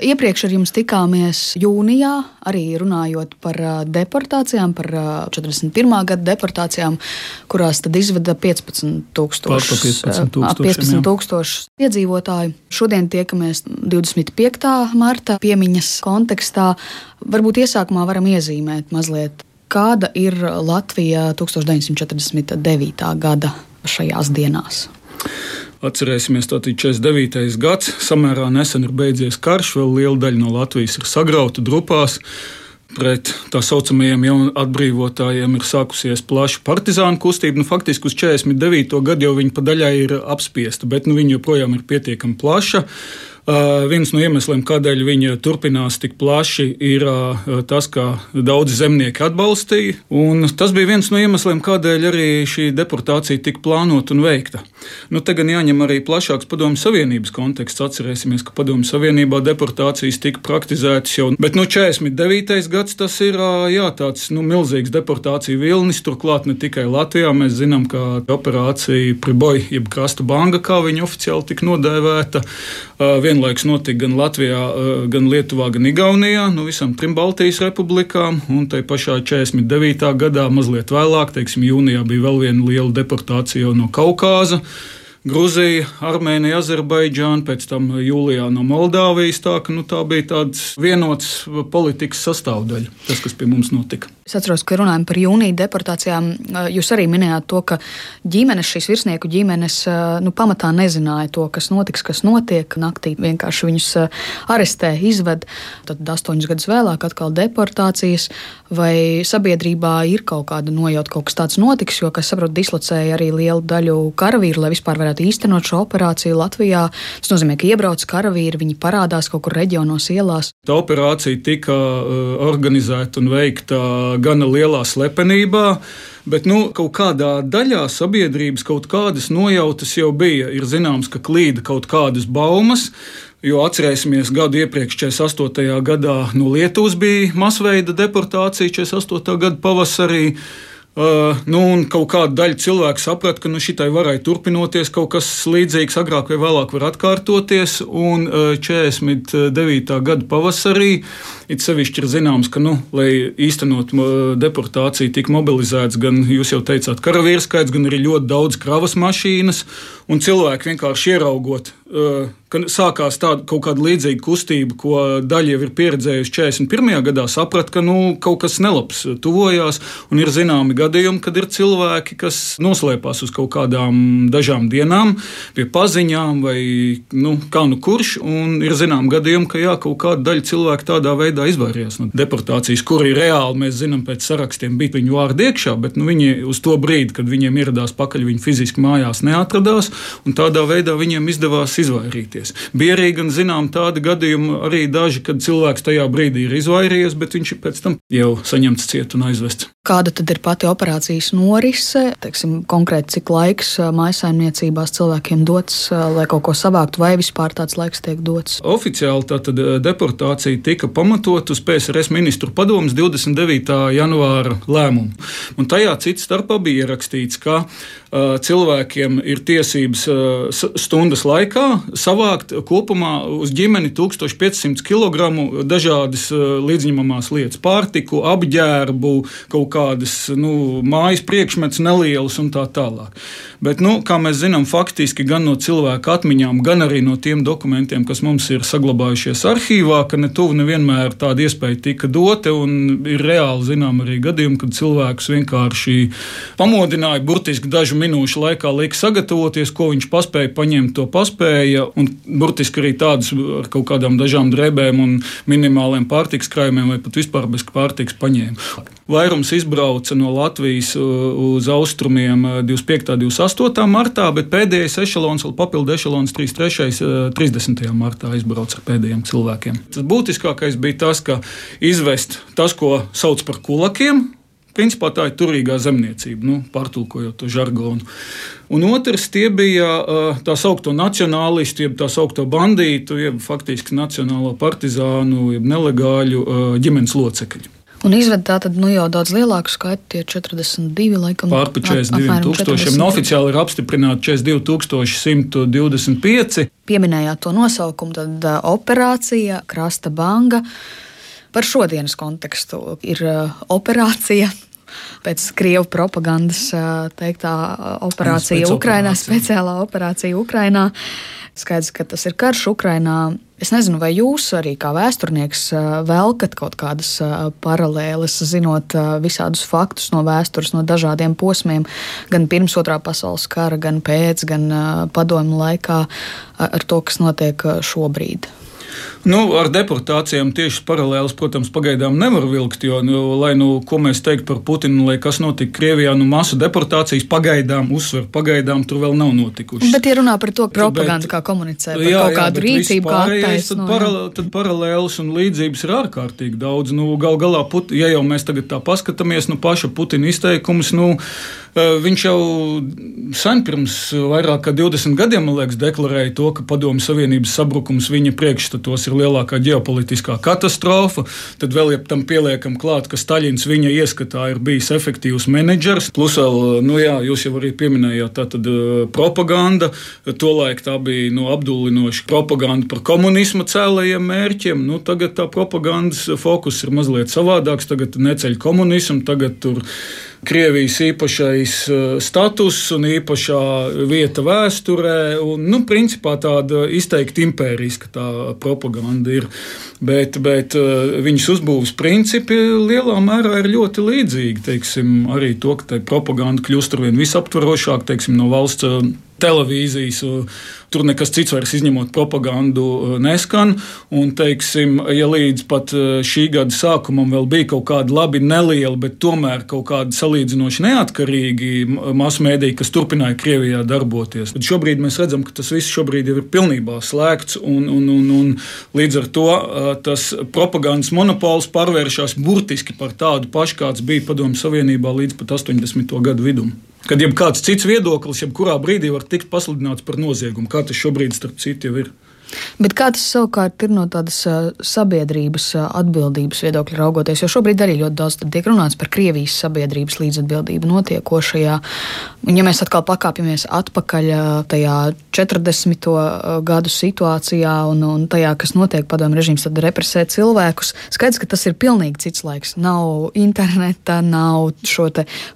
Iepriekš ar jums tikāmies jūnijā, arī runājot par deportācijām, par 41. gada deportācijām, kurās tad izveda 15 tūkstoši, 15 15 tūkstoši iedzīvotāju. Šodien tiekamies 25. marta piemiņas kontekstā. Varbūt iesākumā varam iezīmēt mazliet, kāda ir Latvija 1949. gada šajās dienās. Atcerēsimies, ka 49. gads samērā nesen ir beidzies karš, vēl liela daļa no Latvijas ir sagrauta drupās. Pret tā saucamajiem jaunu atbrīvotājiem ir sākusies plaša partizānu kustība. Nu, faktiski uz 49. gadu jau viņa pa daļai ir apspiesta, bet nu, viņa joprojām ir pietiekami plaša. Uh, viens no iemesliem, kādēļ viņa turpinās tik plaši, ir uh, tas, ka daudzi zemnieki atbalstīja. Tas bija viens no iemesliem, kādēļ arī šī deportācija tika plānota un veikta. Nu, te gan jāņem arī plašāks Padomju Savienības konteksts. Atcerēsimies, ka Padomju Savienībā deportācijas tika praktizētas jau. Bet nu, 49. gads tas ir jā, tāds nu, milzīgs deportāciju vilnis. Turklāt ne tikai Latvijā. Mēs zinām, ka operācija Priboja, jeb Krasta Banga, kā viņa oficiāli tika nodēvēta vienlaikus notika gan Latvijā, gan Lietuvā, gan Igaunijā, nu, visām trim Baltijas republikām. Un tai pašā 49. gadā, mazliet vēlāk, teiksim, jūnijā bija vēl viena liela deportācija no Kaukāza. Grūzija, Armēnija, Azerbaidžāna, pēc tam jūlijā no Moldāvijas. Tā, ka, nu, tā bija tāds vienots politikas sastāvdaļa, tas, kas pie mums notika. Es atceros, ka runājot par jūnija deportācijām, jūs arī minējāt to, ka ģimenes, šīs virsnieku ģimenes, nu, pamatā nezināja to, kas notiks, kas notiek. Naktī vienkārši viņus arestē, izved. Tad astoņus gadus vēlāk atkal deportācijas. Vai sabiedrībā ir kaut kāda nojauta, kaut kas tāds notiks, jo, kas saprot, dislocēja arī lielu daļu karavīru, lai vispār varētu īstenot šo operāciju Latvijā. Tas nozīmē, ka iebrauc karavīri, viņi parādās kaut kur reģionos ielās. Tā operācija tika organizēta un veikta gana lielā slepenībā. Bet nu, kaut kādā daļā sabiedrības kaut kādas nojautas jau bija. Ir zināms, ka klīda kaut kādas baumas. Jo atcerēsimies, gadu iepriekš, 48. gadā, no Lietuvas bija masveida deportācija, 48. gada pavasarī. Uh, nu, kaut kāda daļa cilvēku saprata, ka nu, šitai varēja turpināties, kaut kas līdzīgs agrāk vai vēlāk var atkārtoties. Un uh, 49. gada pavasarī it sevišķi ir zināms, ka, nu, lai īstenot uh, deportāciju, tika mobilizēts gan, jūs jau teicāt, karavīru skaits, gan arī ļoti daudz kravas mašīnas. Un cilvēki vienkārši ieraugot uh, ka sākās tāda kaut kāda līdzīga kustība, ko daļa jau ir pieredzējusi 41. gadā, saprata, ka nu, kaut kas nelabs tuvojās. Un ir zināmi gadījumi, kad ir cilvēki, kas noslēpās uz kaut kādām dažām dienām, pie paziņām vai nu, kā nu kurš. Ir zināmi gadījumi, ka jā, kaut kāda daļa cilvēku tādā veidā izvairījās no deportācijas, kuri reāli mēs zinām pēc sarakstiem bija viņu vārdu iekšā, bet nu, viņi uz to brīdi, kad viņiem ieradās pakaļ, viņi fiziski mājās neatradās. Tādā veidā viņiem izdevās izvairīties. Bija arī gan zinām tādi gadījumi, arī daži, kad cilvēks tajā brīdī ir izvairījies, bet viņš ir pēc tam jau saņemts ciet un aizvests. Kāda tad ir pati operācijas norise? Teiksim, konkrēti, cik laiks maisaimniecībās cilvēkiem dots, lai kaut ko savāktu, vai vispār tāds laiks tiek dots? Oficiāli tātad deportācija tika pamatot uz PSRS ministru padomus 29. janvāra lēmumu. Un tajā cits starpā bija ierakstīts, ka uh, cilvēkiem ir tiesības uh, stundas laikā savākt kopumā uz ģimeni 1500 kg dažādas uh, līdzņemamās lietas - pārtiku, apģērbu, kaut kādas nu, mājas priekšmets nelielas un tā tālāk. Bet, nu, kā mēs zinām, faktiski gan no cilvēku atmiņām, gan arī no tiem dokumentiem, kas mums ir saglabājušies arhīvā, ka ne tuvu nevienmēr tāda iespēja tika dota. Ir reāli zinām arī gadījumi, kad cilvēkus vienkārši pamodināja, burtiski dažu minūšu laikā lika sagatavoties, ko viņš paspēja paņemt, to paspēja. Un burtiski arī tādus ar kaut kādām dažām drēbēm un minimāliem pārtiks krājumiem vai pat vispār bez pārtiks paņēma. Vairums izbrauca no Latvijas uz austrumiem 25. un 28. martā, bet pēdējais ešalons, vēl papildu ešalons 33. 30. martā izbrauca ar pēdējiem cilvēkiem. Tas būtiskākais bija tas, ka izvest tas, ko sauc par kulakiem, Principā tā ir turīgā zemniecība, nu, pārtulkojot to žargonu. Un otrs bija tā saucamo nacionālistu, jeb tā saucamo bandītu, jeb faktiski nacionālo partizānu, jeb nelegāļu ģimenes locekļi. Un izved tā tad nu, jau daudz lielāku skaitu, tie 42, laikam. Pārpa 42 tūkstošiem. No oficiāli ir apstiprināti 42 125. Pieminējāt to nosaukumu, tad uh, operācija Krasta Banga. Par šodienas kontekstu ir uh, operācija pēc krievu propagandas teiktā operācija Ukrainā, speciālā operācija Ukrainā. Skaidrs, ka tas ir karš Ukrainā. Es nezinu, vai jūs arī kā vēsturnieks velkat kaut kādas paralēles, zinot visādus faktus no vēstures, no dažādiem posmiem, gan pirms otrā pasaules kara, gan pēc, gan padomu laikā, ar to, kas notiek šobrīd. Nu, ar deportācijām tieši paralēlis, protams, pagaidām nevar vilkt, jo, nu, lai nu, ko mēs teiktu par Putinu, lai kas notika Krievijā, nu, masu deportācijas pagaidām, uzsver, pagaidām tur vēl nav notikušas. Bet, ja runā par to propaganda, bet, kā komunicē, par jā, kaut kādu jā, rīcību, kā attaisno. Tad, paralē, tad paralēlis un līdzības ir ārkārtīgi daudz. Nu, gal galā, put, ja jau mēs tagad tā paskatāmies, nu, paša Putina izteikumus, nu, Viņš jau sen pirms vairāk kā 20 gadiem, man liekas, deklarēja to, ka Padomju Savienības sabrukums viņa priekšstatos ir lielākā ģeopolitiskā katastrofa. Tad vēl ja tam pieliekam klāt, ka Staļins viņa ieskatā ir bijis efektīvs menedžers. Plus vēl, nu jā, jūs jau arī pieminējāt, tā tad propaganda. Tolaik tā bija nu, apdullinoša propaganda par komunisma cēlējiem mērķiem. Nu, tagad tā propagandas fokus ir mazliet savādāks. Tagad neceļ komunismu, tagad tur ir Krievijas īpašais eh, status un īpašā vieta vēsturē. Un, nu, principā tāda izteikti impēriska tā propaganda ir. Bet, bet eh, viņas uzbūves principi lielā mērā ir ļoti līdzīgi. Teiksim, arī to, ka propaganda kļūst ar vien visaptvarošāk teiksim, no valsts televīzijas. Tur nekas cits vairs izņemot propagandu neskan. Un, teiksim, ja līdz pat šī gada sākumam vēl bija kaut kādi labi nelieli, bet tomēr kaut kādi salīdzinoši neatkarīgi masu mēdīji, kas turpināja Krievijā darboties. Bet šobrīd mēs redzam, ka tas viss šobrīd ir pilnībā slēgts, un, un, un, un līdz ar to tas propagandas monopols pārvēršas burtiski par tādu pašu, kāds bija Padomju Savienībā līdz pat 80. gadu vidum. Kad jebkāds cits viedoklis, jebkurā brīdī var tikt pasludināts par noziegumu, kā tas šobrīd starp citu ir. Bet kā tas savukārt ir no tādas sabiedrības atbildības viedokļa raugoties? Jo šobrīd arī ļoti daudz tiek runāts par Krievijas sabiedrības līdzatbildību notiekošajā. Un, ja mēs atkal pakāpjamies atpakaļ tajā 40. gadu situācijā un, un tajā, kas notiek padomju režīms, tad represē cilvēkus. Skaidrs, ka tas ir pilnīgi cits laiks. Nav interneta, nav šo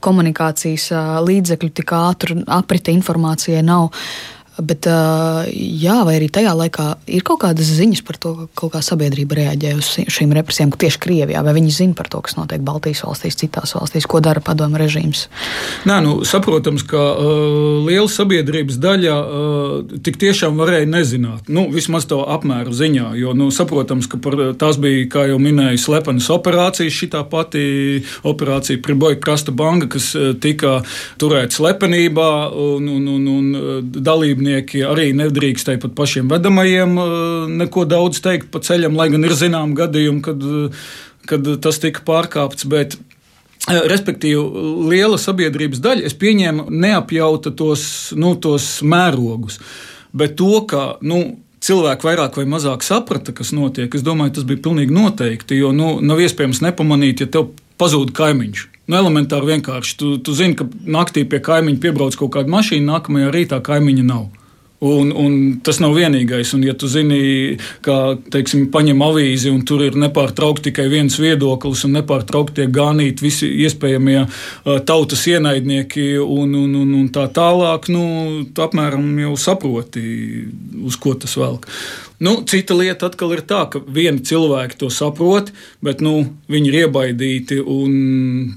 komunikācijas līdzekļu tik ātru aprite informācijai. Nav. Bet, jā, vai arī tajā laikā ir kaut kādas ziņas par to, ka kā sabiedrība reaģē uz šīm represijām, tieši Krievijā, vai viņi zina par to, kas notiek Baltijas valstīs, citās valstīs, ko dara padomu režīms? Nē, nu, saprotams, ka uh, liela sabiedrības daļa uh, tik tiešām varēja nezināt, nu, vismaz to apmēru ziņā, jo, nu, saprotams, ka par, tās bija, kā jau minēju, slepenas operācijas, šī tā pati operācija Priboja Krasta Banka, kas tika turēta slepenībā un, un, un, un dalība dalībnieki arī nedrīkstēja pat pašiem vedamajiem eh, neko daudz teikt pa ceļam, lai gan ir zinām gadījumi, kad, eh, kad tas tika pārkāpts. Bet, eh, Respektīvi, liela sabiedrības daļa, es pieņēmu, neapjauta tos, nu, tos mērogus, bet to, ka nu, cilvēki vairāk vai mazāk saprata, kas notiek, es domāju, tas bija pilnīgi noteikti. Jo nu, nav iespējams nepamanīt, ja tev pazūd kaimiņš. Nu, elementāri vienkārši. Tu, tu zini, ka naktī pie kaimiņa piebrauc kaut kāda mašīna, nākamajā rītā kaimiņa nav. Un, un tas nav vienīgais. Un, ja tu zini, ka teiksim, paņem avīzi un tur ir nepārtraukti tikai viens viedoklis un nepārtraukti tiek gānīti visi iespējamie uh, tautas ienaidnieki un, un, un, un tā tālāk, nu, tu apmēram jau saproti, uz ko tas velk. Nu, cita lieta atkal ir tā, ka vieni cilvēki to saprot, bet nu, viņi ir iebaidīti.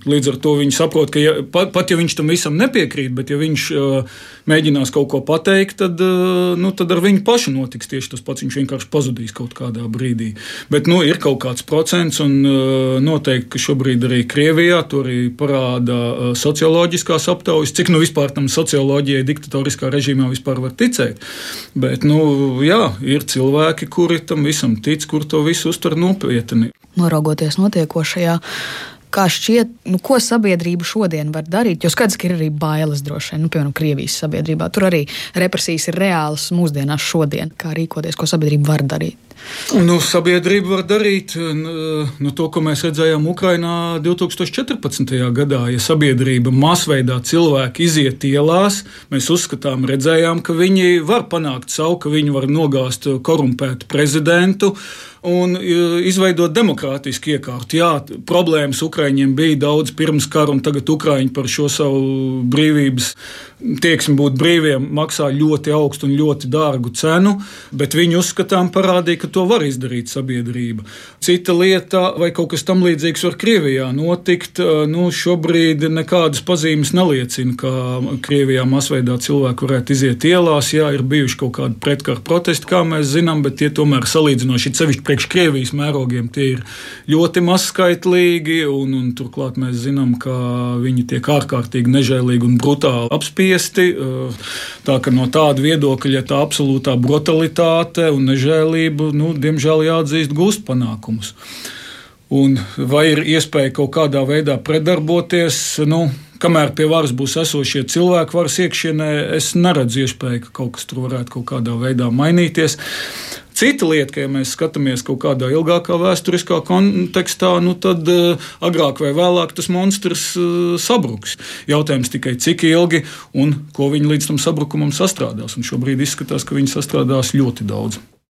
Līdz ar to viņi saprot, ka ja, pat, pat ja viņš tam visam nepiekrīt, bet ja viņš uh, mēģinās kaut ko pateikt, tad, uh, nu, tad ar viņu pašu notiks tieši tas pats. Viņš vienkārši pazudīs kaut kādā brīdī. Bet nu, ir kaut kāds procents, un uh, noteikti, ka šobrīd arī Krievijā to arī parāda uh, socioloģiskās aptaujas, cik nu vispār tam socioloģijai diktatoriskā režīmā vispār var ticēt. Bet, nu, jā, ir cilvēki cilvēki, kuri tam visam tic, kur to visu uztver nopietni. Noraugoties notiekošajā, Kā šķiet, nu, ko sabiedrība šodien var darīt? Jo skaidrs, ka ir arī bailes droši vien, nu, piemēram, Krievijas sabiedrībā. Tur arī represijas ir reālas mūsdienās šodien. Kā rīkoties, ko sabiedrība var darīt? Nu, sabiedrība var darīt nu, to, ko mēs redzējām Ukrajinā 2014. gadā. Ja sabiedrība masveidā cilvēki iziet ielās, mēs uzskatām, redzējām, ka viņi var panākt savu, ka viņi var nogāzt korumpētu prezidentu un izveidot demokrātisku iekārtu. Jā, problēmas Ukraiņiem bija daudz pirms kara, un tagad Ukraiņi par šo savu brīvības tieksmi būt brīviem maksā ļoti augstu un ļoti dārgu cenu, bet viņi uzskatām parādīja, ka to var izdarīt sabiedrība. Cita lieta, vai kaut kas tam līdzīgs var Krievijā notikt, e, nu, šobrīd nekādas pazīmes neliecina, ka Krievijā masveidā cilvēki varētu iziet ielās. Jā, ir bijuši kaut kādi pretkara protesti, kā mēs zinām, bet tie tomēr salīdzinoši sevišķi priekš Krievijas mērogiem tie ir ļoti mazskaitlīgi, un, un turklāt mēs zinām, ka viņi tiek ārkārtīgi nežēlīgi un brutāli apspiesti. Eh, tā ka no tāda viedokļa, ja tā absolūtā brutalitāte un nežēlība, nu, diemžēl jāatzīst, gūst panākumus. Un vai ir iespēja kaut kādā veidā predarboties? Nu, kamēr pie varas būs esošie cilvēki, varas iekšienē, es neredzu iespēju, ka kaut kas tur varētu kaut kādā veidā mainīties. Cita lieta, ka ja mēs skatāmies kaut kādā ilgākā vēsturiskā kontekstā, nu tad uh, agrāk vai vēlāk tas monstrs uh, sabruks. Jautājums tikai cik ilgi un ko viņi līdz tam sabrukumam sastrādās. Un šobrīd izskatās, ka viņi sastrādās ļoti daudz.